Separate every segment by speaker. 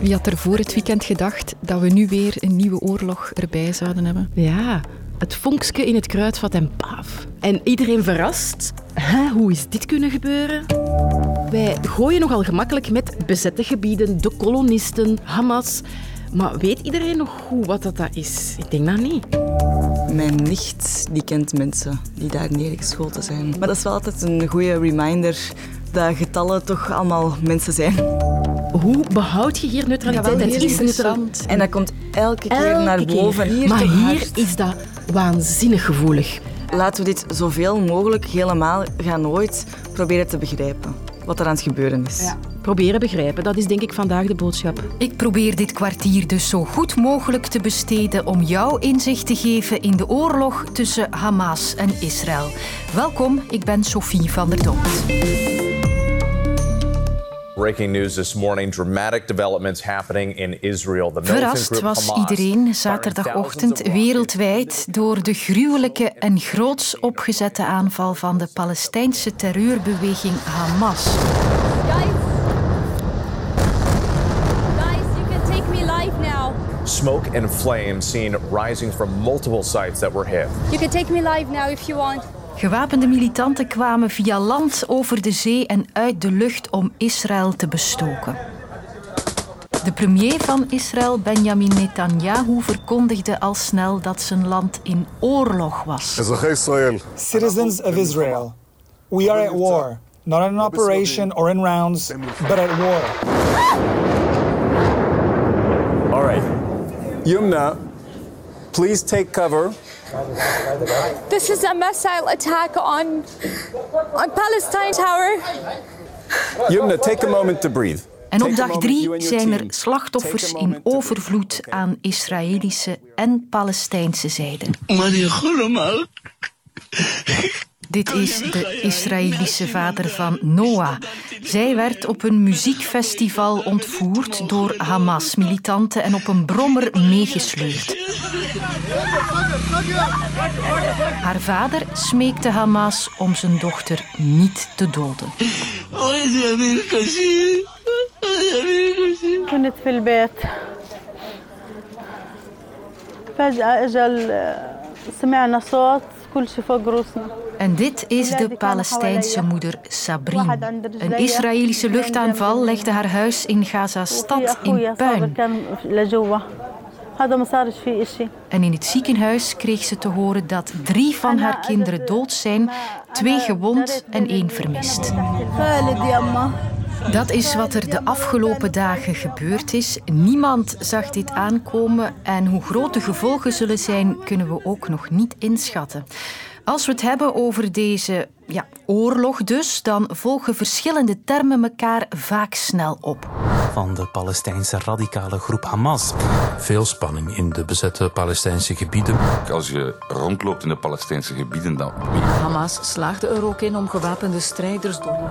Speaker 1: Wie had er voor het weekend gedacht dat we nu weer een nieuwe oorlog erbij zouden hebben?
Speaker 2: Ja, het vonkske in het kruidvat en paaf. En iedereen verrast. Hè, hoe is dit kunnen gebeuren? Wij gooien nogal gemakkelijk met bezette gebieden, de kolonisten, Hamas. Maar weet iedereen nog goed wat dat is? Ik denk dat niet.
Speaker 3: Mijn nicht die kent mensen die daar neergeschoten zijn. Maar dat is wel altijd een goede reminder dat getallen toch allemaal mensen zijn.
Speaker 2: Hoe behoud je hier neutraliteit?
Speaker 1: Ja,
Speaker 2: het is neutraal.
Speaker 3: En dat komt elke keer
Speaker 2: Elke
Speaker 3: naar
Speaker 2: keer.
Speaker 3: boven. Hier
Speaker 2: maar hier
Speaker 3: hard.
Speaker 2: is dat waanzinnig gevoelig.
Speaker 3: Laten we dit zoveel mogelijk helemaal gaan nooit proberen te begrijpen wat er aan het gebeuren is.
Speaker 2: Proberen begrijpen, dat is denk ik vandaag de boodschap.
Speaker 4: Ik probeer dit kwartier dus zo goed mogelijk te besteden om jou inzicht te geven in de oorlog tussen Hamas en Israël. Welkom, ik ben Sophie van der Domt.
Speaker 5: Breaking news this morning: dramatic developments happening in Israel. The militant
Speaker 4: Verrast
Speaker 5: group
Speaker 4: was
Speaker 5: Hamas
Speaker 4: iedereen zaterdagochtend wereldwijd door de gruwelijke en groots opgezette aanval van de Palestijnse terreurbeweging Hamas.
Speaker 6: Guys, guys, you can take me live now.
Speaker 5: Smoke and flames seen rising from multiple sites that were hit.
Speaker 6: You can take me live now if you want.
Speaker 4: Gewapende militanten kwamen via land over de zee en uit de lucht om Israël te bestoken. De premier van Israël, Benjamin Netanyahu, verkondigde al snel dat zijn land in oorlog was.
Speaker 7: Citizens of Israel, we are at war. Not in an operation or in rounds, but at war.
Speaker 8: All right. Yumna, please take cover.
Speaker 6: This is a missile attack on on Palestine Tower.
Speaker 8: Yumna, take a moment to breathe.
Speaker 4: En op dag drie zijn er slachtoffers in overvloed aan Israëlische en Palestijnse zijde. Dit is de Israëlische vader van Noah. Zij werd op een muziekfestival ontvoerd door Hamas-militanten en op een brommer meegesleurd. Haar vader smeekte Hamas om zijn dochter niet te doden.
Speaker 9: كنت في البيت فجأة اجى ال- سمعنا صوت
Speaker 4: en dit is de Palestijnse moeder Sabrine. Een Israëlische luchtaanval legde haar huis in Gaza-stad in puin. En in het ziekenhuis kreeg ze te horen dat drie van haar kinderen dood zijn, twee gewond en één vermist. Dat is wat er de afgelopen dagen gebeurd is. Niemand zag dit aankomen en hoe groot de gevolgen zullen zijn, kunnen we ook nog niet inschatten. Als we het hebben over deze ja, oorlog dus, dan volgen verschillende termen elkaar vaak snel op.
Speaker 10: van de Palestijnse radicale groep Hamas.
Speaker 11: Veel spanning in de bezette Palestijnse gebieden.
Speaker 12: Als je rondloopt in de Palestijnse gebieden, dan
Speaker 13: Hamas slaagde er ook in om gewapende strijders door.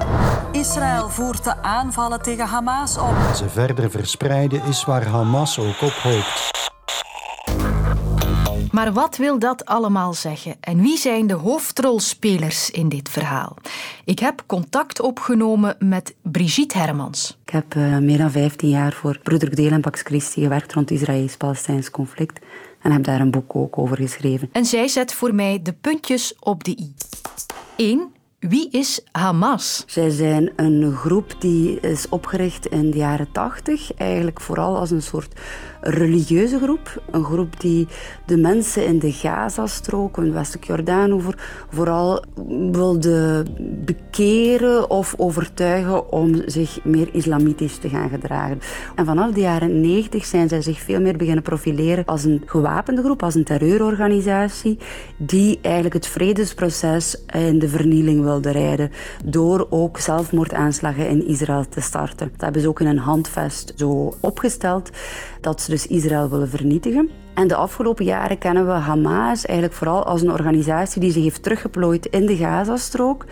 Speaker 14: Israël voert de aanvallen tegen Hamas op.
Speaker 15: Ze verder verspreiden is waar Hamas ook op hoopt.
Speaker 4: Maar wat wil dat allemaal zeggen? En wie zijn de hoofdrolspelers in dit verhaal? Ik heb contact opgenomen met Brigitte Hermans.
Speaker 16: Ik heb eh, meer dan 15 jaar voor Broeder Gdeel en Pax Christi gewerkt rond het Israëlisch-Palestijns conflict. En heb daar een boek ook over geschreven.
Speaker 4: En zij zet voor mij de puntjes op de i. 1. Wie is Hamas?
Speaker 16: Zij zijn een groep die is opgericht in de jaren 80, eigenlijk vooral als een soort religieuze groep. Een groep die de mensen in de Gazastrook, in westelijk Jordaanover, vooral wilde bekeren of overtuigen om zich meer islamitisch te gaan gedragen. En vanaf de jaren 90 zijn zij zich veel meer beginnen profileren als een gewapende groep, als een terreurorganisatie, die eigenlijk het vredesproces en de vernieling wilde rijden door ook zelfmoordaanslagen in Israël te starten. Dat hebben ze ook in een handvest zo opgesteld dat ze dus Israël willen vernietigen. En de afgelopen jaren kennen we Hamas eigenlijk vooral als een organisatie die zich heeft teruggeplooid in de Gazastrook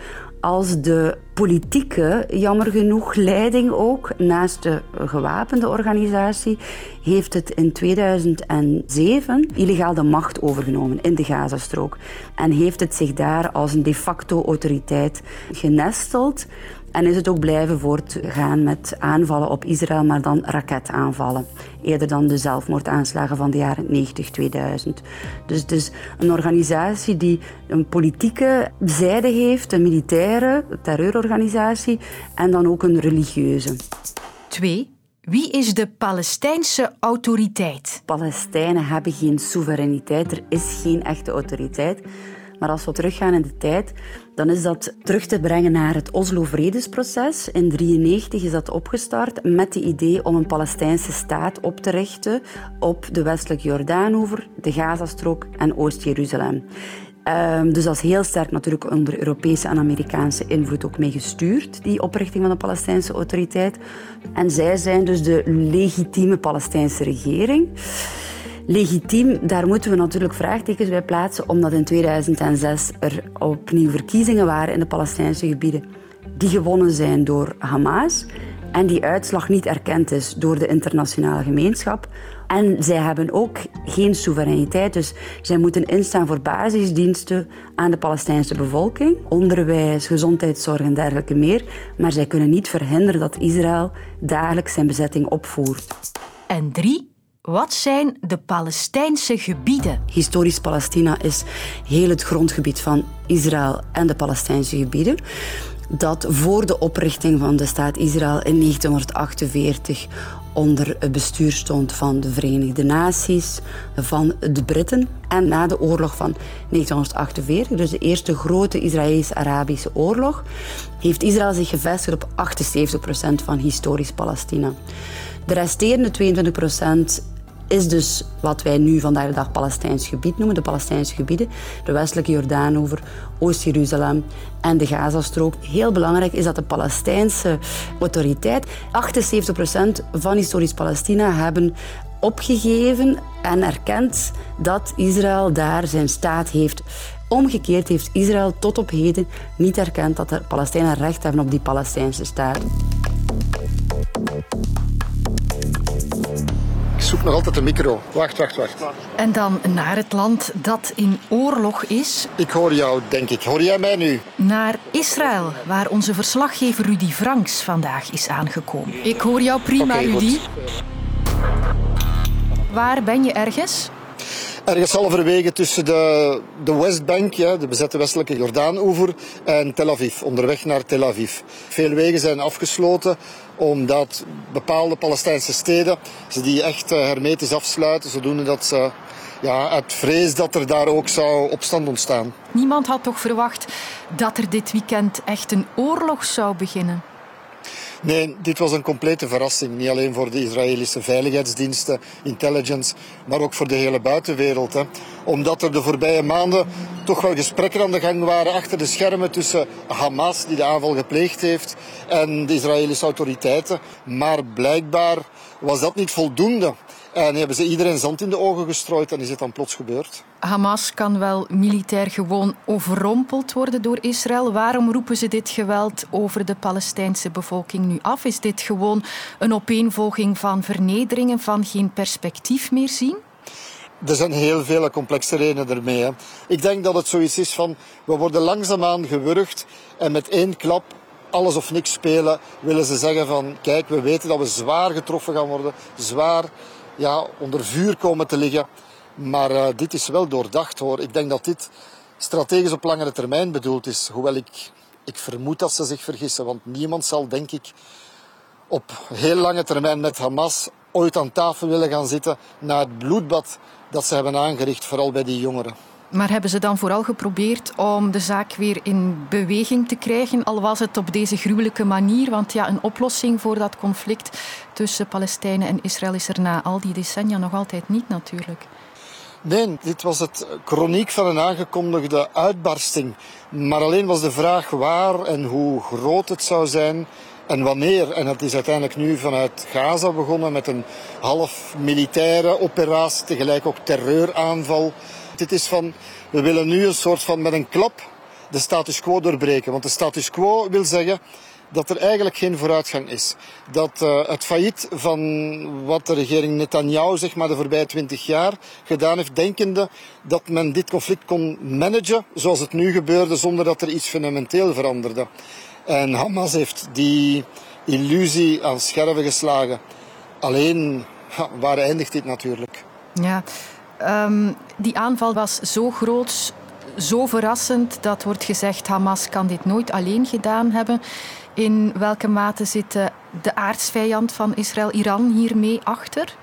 Speaker 16: als de politieke, jammer genoeg, leiding ook, naast de gewapende organisatie, heeft het in 2007 illegaal de macht overgenomen in de Gazastrook. En heeft het zich daar als een de facto autoriteit genesteld. En is het ook blijven voortgaan met aanvallen op Israël, maar dan raketaanvallen. Eerder dan de zelfmoordaanslagen van de jaren 90, 2000. Dus het is een organisatie die een politieke zijde heeft, een militaire terreurorganisatie en dan ook een religieuze.
Speaker 4: Twee. Wie is de Palestijnse autoriteit?
Speaker 16: Palestijnen hebben geen soevereiniteit, er is geen echte autoriteit. Maar als we teruggaan in de tijd, dan is dat terug te brengen naar het Oslo-vredesproces. In 1993 is dat opgestart met het idee om een Palestijnse staat op te richten op de westelijke Jordaanoever, de Gazastrook en Oost-Jeruzalem. Um, dus dat is heel sterk natuurlijk onder Europese en Amerikaanse invloed ook mee gestuurd, die oprichting van de Palestijnse autoriteit. En zij zijn dus de legitieme Palestijnse regering. Legitiem, daar moeten we natuurlijk vraagtekens bij plaatsen, omdat in 2006 er opnieuw verkiezingen waren in de Palestijnse gebieden, die gewonnen zijn door Hamas en die uitslag niet erkend is door de internationale gemeenschap. En zij hebben ook geen soevereiniteit, dus zij moeten instaan voor basisdiensten aan de Palestijnse bevolking, onderwijs, gezondheidszorg en dergelijke meer. Maar zij kunnen niet verhinderen dat Israël dagelijks zijn bezetting opvoert.
Speaker 4: En drie, wat zijn de Palestijnse gebieden?
Speaker 16: Historisch Palestina is heel het grondgebied van Israël en de Palestijnse gebieden. Dat voor de oprichting van de staat Israël in 1948 onder het bestuur stond van de Verenigde Naties, van de Britten. En na de oorlog van 1948, dus de eerste grote Israëlisch-Arabische oorlog, heeft Israël zich gevestigd op 78% van historisch Palestina. De resterende 22% is dus wat wij nu vandaag de dag Palestijns gebied noemen, de Palestijnse gebieden, de westelijke Jordaanover, Oost-Jeruzalem en de Gazastrook. Heel belangrijk is dat de Palestijnse autoriteit, 78% van historisch Palestina, hebben opgegeven en erkend dat Israël daar zijn staat heeft. Omgekeerd heeft Israël tot op heden niet erkend dat de Palestijnen recht hebben op die Palestijnse staat.
Speaker 17: Zoek nog altijd de micro. Wacht, wacht, wacht.
Speaker 4: En dan naar het land dat in oorlog is.
Speaker 17: Ik hoor jou, denk ik. Hoor jij mij nu?
Speaker 4: Naar Israël, waar onze verslaggever Rudy Franks vandaag is aangekomen. Ik hoor jou prima, okay, Rudy. Waar ben je ergens?
Speaker 17: Ergens halverwege tussen de, de Westbank, ja, de bezette westelijke Jordaanoever, en Tel Aviv, onderweg naar Tel Aviv. Veel wegen zijn afgesloten omdat bepaalde Palestijnse steden ze die echt eh, hermetisch afsluiten. Zodoende dat ze ja, uit vrees dat er daar ook zou opstand ontstaan.
Speaker 4: Niemand had toch verwacht dat er dit weekend echt een oorlog zou beginnen?
Speaker 17: Nee, dit was een complete verrassing. Niet alleen voor de Israëlische veiligheidsdiensten, intelligence, maar ook voor de hele buitenwereld. Hè. Omdat er de voorbije maanden toch wel gesprekken aan de gang waren achter de schermen tussen Hamas, die de aanval gepleegd heeft, en de Israëlische autoriteiten. Maar blijkbaar was dat niet voldoende. En hebben ze iedereen zand in de ogen gestrooid en is het dan plots gebeurd.
Speaker 4: Hamas kan wel militair gewoon overrompeld worden door Israël. Waarom roepen ze dit geweld over de Palestijnse bevolking nu af? Is dit gewoon een opeenvolging van vernederingen, van geen perspectief meer zien?
Speaker 17: Er zijn heel veel complexe redenen ermee. Hè. Ik denk dat het zoiets is van, we worden langzaamaan gewurgd en met één klap alles of niks spelen, willen ze zeggen van, kijk, we weten dat we zwaar getroffen gaan worden, zwaar ja, onder vuur komen te liggen. Maar uh, dit is wel doordacht hoor. Ik denk dat dit strategisch op langere termijn bedoeld is. Hoewel ik, ik vermoed dat ze zich vergissen. Want niemand zal denk ik op heel lange termijn met Hamas ooit aan tafel willen gaan zitten na het bloedbad dat ze hebben aangericht, vooral bij die jongeren.
Speaker 4: Maar hebben ze dan vooral geprobeerd om de zaak weer in beweging te krijgen, al was het op deze gruwelijke manier? Want ja, een oplossing voor dat conflict tussen Palestijnen en Israël is er na al die decennia nog altijd niet natuurlijk.
Speaker 17: Nee, dit was het chroniek van een aangekondigde uitbarsting. Maar alleen was de vraag waar en hoe groot het zou zijn en wanneer. En het is uiteindelijk nu vanuit Gaza begonnen met een half militaire operatie, tegelijk ook terreuraanval. Dit is van, we willen nu een soort van met een klap de status quo doorbreken. Want de status quo wil zeggen dat er eigenlijk geen vooruitgang is. Dat uh, het failliet van wat de regering Netanyahu zeg maar, de voorbije twintig jaar gedaan heeft, denkende dat men dit conflict kon managen zoals het nu gebeurde, zonder dat er iets fundamenteel veranderde. En Hamas heeft die illusie aan scherven geslagen. Alleen, waar eindigt dit natuurlijk?
Speaker 4: Ja, ehm, die aanval was zo groot, zo verrassend, dat wordt gezegd Hamas kan dit nooit alleen gedaan hebben. In welke mate zit de aardsvijand van Israël, Iran, hiermee achter?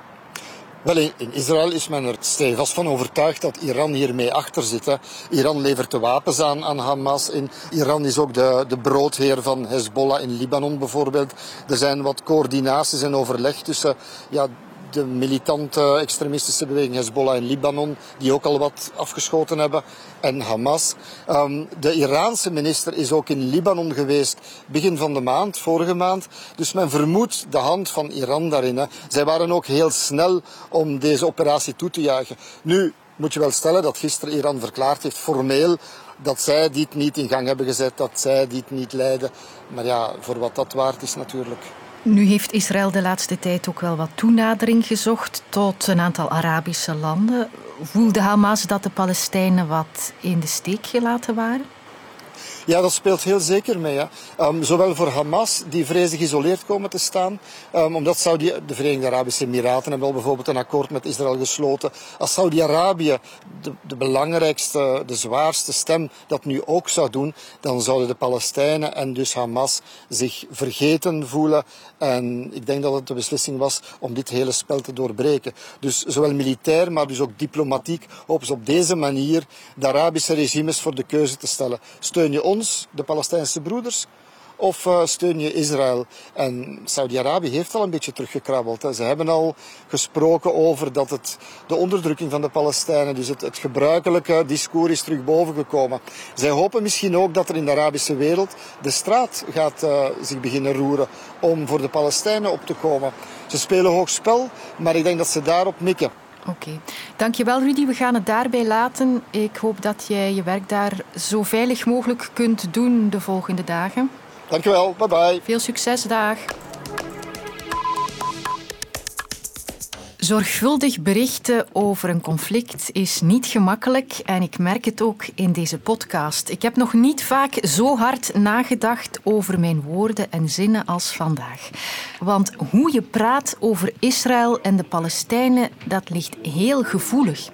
Speaker 17: Wel, in Israël is men er stevast van overtuigd dat Iran hiermee achter zit. Iran levert de wapens aan aan Hamas. Iran is ook de, de broodheer van Hezbollah in Libanon bijvoorbeeld. Er zijn wat coördinaties en overleg tussen ja, de militante extremistische beweging Hezbollah in Libanon, die ook al wat afgeschoten hebben, en Hamas. Um, de Iraanse minister is ook in Libanon geweest begin van de maand, vorige maand. Dus men vermoedt de hand van Iran daarin. Hè. Zij waren ook heel snel om deze operatie toe te juichen. Nu moet je wel stellen dat gisteren Iran verklaard heeft, formeel, dat zij dit niet in gang hebben gezet, dat zij dit niet leiden. Maar ja, voor wat dat waard is natuurlijk.
Speaker 4: Nu heeft Israël de laatste tijd ook wel wat toenadering gezocht tot een aantal Arabische landen. Voelde Hamas dat de Palestijnen wat in de steek gelaten waren?
Speaker 17: Ja, dat speelt heel zeker mee. Um, zowel voor Hamas, die vrezen geïsoleerd komen te staan, um, omdat Saudi, de Verenigde Arabische Emiraten hebben al bijvoorbeeld een akkoord met Israël gesloten. Als Saudi-Arabië de, de, belangrijkste, de zwaarste stem dat nu ook zou doen, dan zouden de Palestijnen en dus Hamas zich vergeten voelen. En ik denk dat het de beslissing was om dit hele spel te doorbreken. Dus zowel militair, maar dus ook diplomatiek, hopen ze op deze manier de Arabische regimes voor de keuze te stellen. Steun je ons, de Palestijnse broeders, of uh, steun je Israël? En Saudi-Arabië heeft al een beetje teruggekrabbeld. Ze hebben al gesproken over dat het, de onderdrukking van de Palestijnen, dus het, gebruikelijke discours is terug boven gekomen. Zij hopen misschien ook dat er in de Arabische wereld de straat gaat uh, zich beginnen roeren om voor de Palestijnen op te komen. Ze spelen hoog spel, maar ik denk dat ze daarop mikken.
Speaker 4: Oké. Okay. Dankjewel Rudy. We gaan het daarbij laten. Ik hoop dat jij je werk daar zo veilig mogelijk kunt doen de volgende dagen.
Speaker 17: Dankjewel. Bye bye.
Speaker 4: Veel succes. Dag. Zorgvuldig berichten over een conflict is niet gemakkelijk en ik merk het ook in deze podcast. Ik heb nog niet vaak zo hard nagedacht over mijn woorden en zinnen als vandaag. Want hoe je praat over Israël en de Palestijnen, dat ligt heel gevoelig.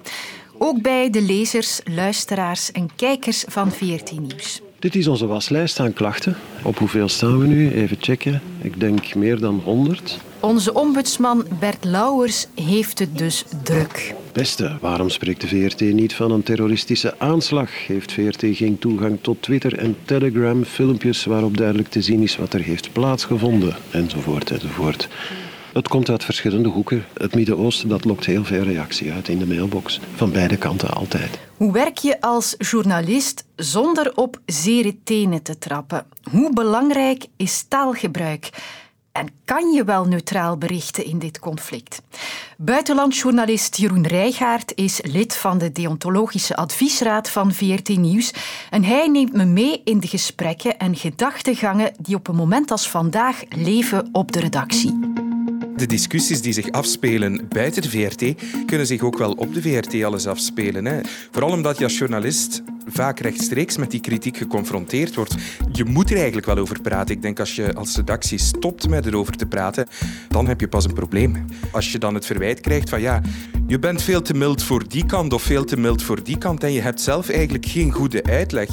Speaker 4: Ook bij de lezers, luisteraars en kijkers van VRT Nieuws.
Speaker 18: Dit is onze waslijst aan klachten. Op hoeveel staan we nu? Even checken. Ik denk meer dan 100.
Speaker 4: Onze ombudsman Bert Lauwers heeft het dus druk.
Speaker 18: Beste, waarom spreekt de VRT niet van een terroristische aanslag? Heeft VRT geen toegang tot Twitter en Telegram, filmpjes waarop duidelijk te zien is wat er heeft plaatsgevonden? Enzovoort, enzovoort. Het komt uit verschillende hoeken. Het Midden-Oosten dat lokt heel veel reactie uit in de mailbox. Van beide kanten altijd.
Speaker 4: Hoe werk je als journalist zonder op zere tenen te trappen? Hoe belangrijk is taalgebruik? En kan je wel neutraal berichten in dit conflict? Buitenlandjournalist Jeroen Rijgaard is lid van de deontologische adviesraad van VRT Nieuws. En hij neemt me mee in de gesprekken en gedachtegangen die op een moment als vandaag leven op de redactie.
Speaker 19: De discussies die zich afspelen buiten VRT kunnen zich ook wel op de VRT alles afspelen. Hè. Vooral omdat je als journalist vaak rechtstreeks met die kritiek geconfronteerd wordt. Je moet er eigenlijk wel over praten. Ik denk als je als redactie stopt met erover te praten, dan heb je pas een probleem. Als je dan het verwijt krijgt van ja, je bent veel te mild voor die kant of veel te mild voor die kant en je hebt zelf eigenlijk geen goede uitleg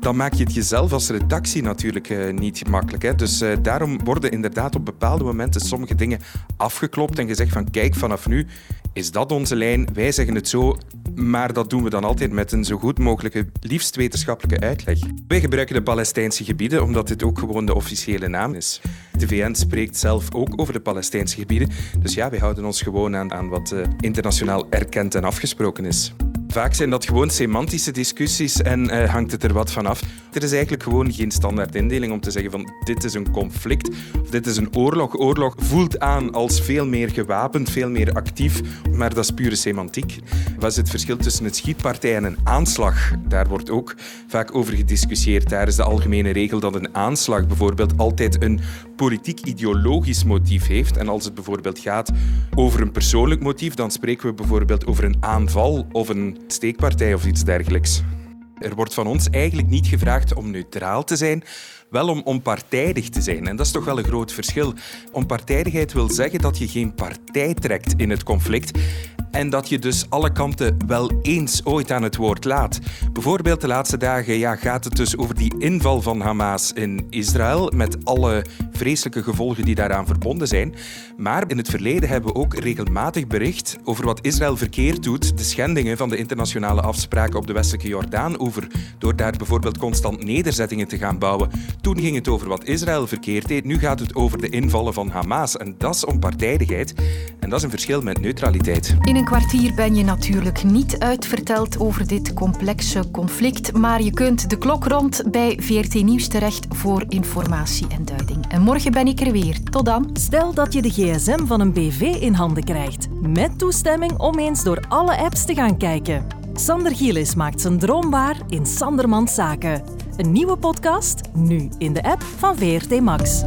Speaker 19: dan maak je het jezelf als redactie natuurlijk uh, niet gemakkelijk. Hè? Dus uh, daarom worden inderdaad op bepaalde momenten sommige dingen afgeklopt en gezegd van kijk, vanaf nu is dat onze lijn, wij zeggen het zo, maar dat doen we dan altijd met een zo goed mogelijke, liefst wetenschappelijke uitleg. Wij gebruiken de Palestijnse gebieden omdat dit ook gewoon de officiële naam is. De VN spreekt zelf ook over de Palestijnse gebieden, dus ja, wij houden ons gewoon aan, aan wat uh, internationaal erkend en afgesproken is. Vaak zijn dat gewoon semantische discussies en uh, hangt het er wat van af. Er is eigenlijk gewoon geen standaard indeling om te zeggen van dit is een conflict of dit is een oorlog. Oorlog voelt aan als veel meer gewapend, veel meer actief, maar dat is pure semantiek. Wat is het verschil tussen een schietpartij en een aanslag? Daar wordt ook vaak over gediscussieerd. Daar is de algemene regel dat een aanslag bijvoorbeeld altijd een politiek-ideologisch motief heeft. En als het bijvoorbeeld gaat over een persoonlijk motief, dan spreken we bijvoorbeeld over een aanval of een steekpartij of iets dergelijks. Er wordt van ons eigenlijk niet gevraagd om neutraal te zijn, wel om onpartijdig te zijn. En dat is toch wel een groot verschil. Onpartijdigheid wil zeggen dat je geen partij trekt in het conflict en dat je dus alle kanten wel eens ooit aan het woord laat. Bijvoorbeeld de laatste dagen ja, gaat het dus over die inval van Hamas in Israël met alle vreselijke gevolgen die daaraan verbonden zijn. Maar in het verleden hebben we ook regelmatig bericht over wat Israël verkeerd doet, de schendingen van de internationale afspraken op de westelijke Jordaan over door daar bijvoorbeeld constant nederzettingen te gaan bouwen. Toen ging het over wat Israël verkeerd deed, nu gaat het over de invallen van Hamas. En dat is onpartijdigheid en dat is een verschil met neutraliteit.
Speaker 4: In een kwartier ben je natuurlijk niet uitverteld over dit complexe conflict, maar je kunt de klok rond bij VRT Nieuws terecht voor informatie en duiding. Morgen ben ik er weer. Tot dan.
Speaker 20: Stel dat je de gsm van een BV in handen krijgt, met toestemming om eens door alle apps te gaan kijken. Sander Gielis maakt zijn droom waar in Sandermans Zaken. Een nieuwe podcast, nu in de app van VRT Max.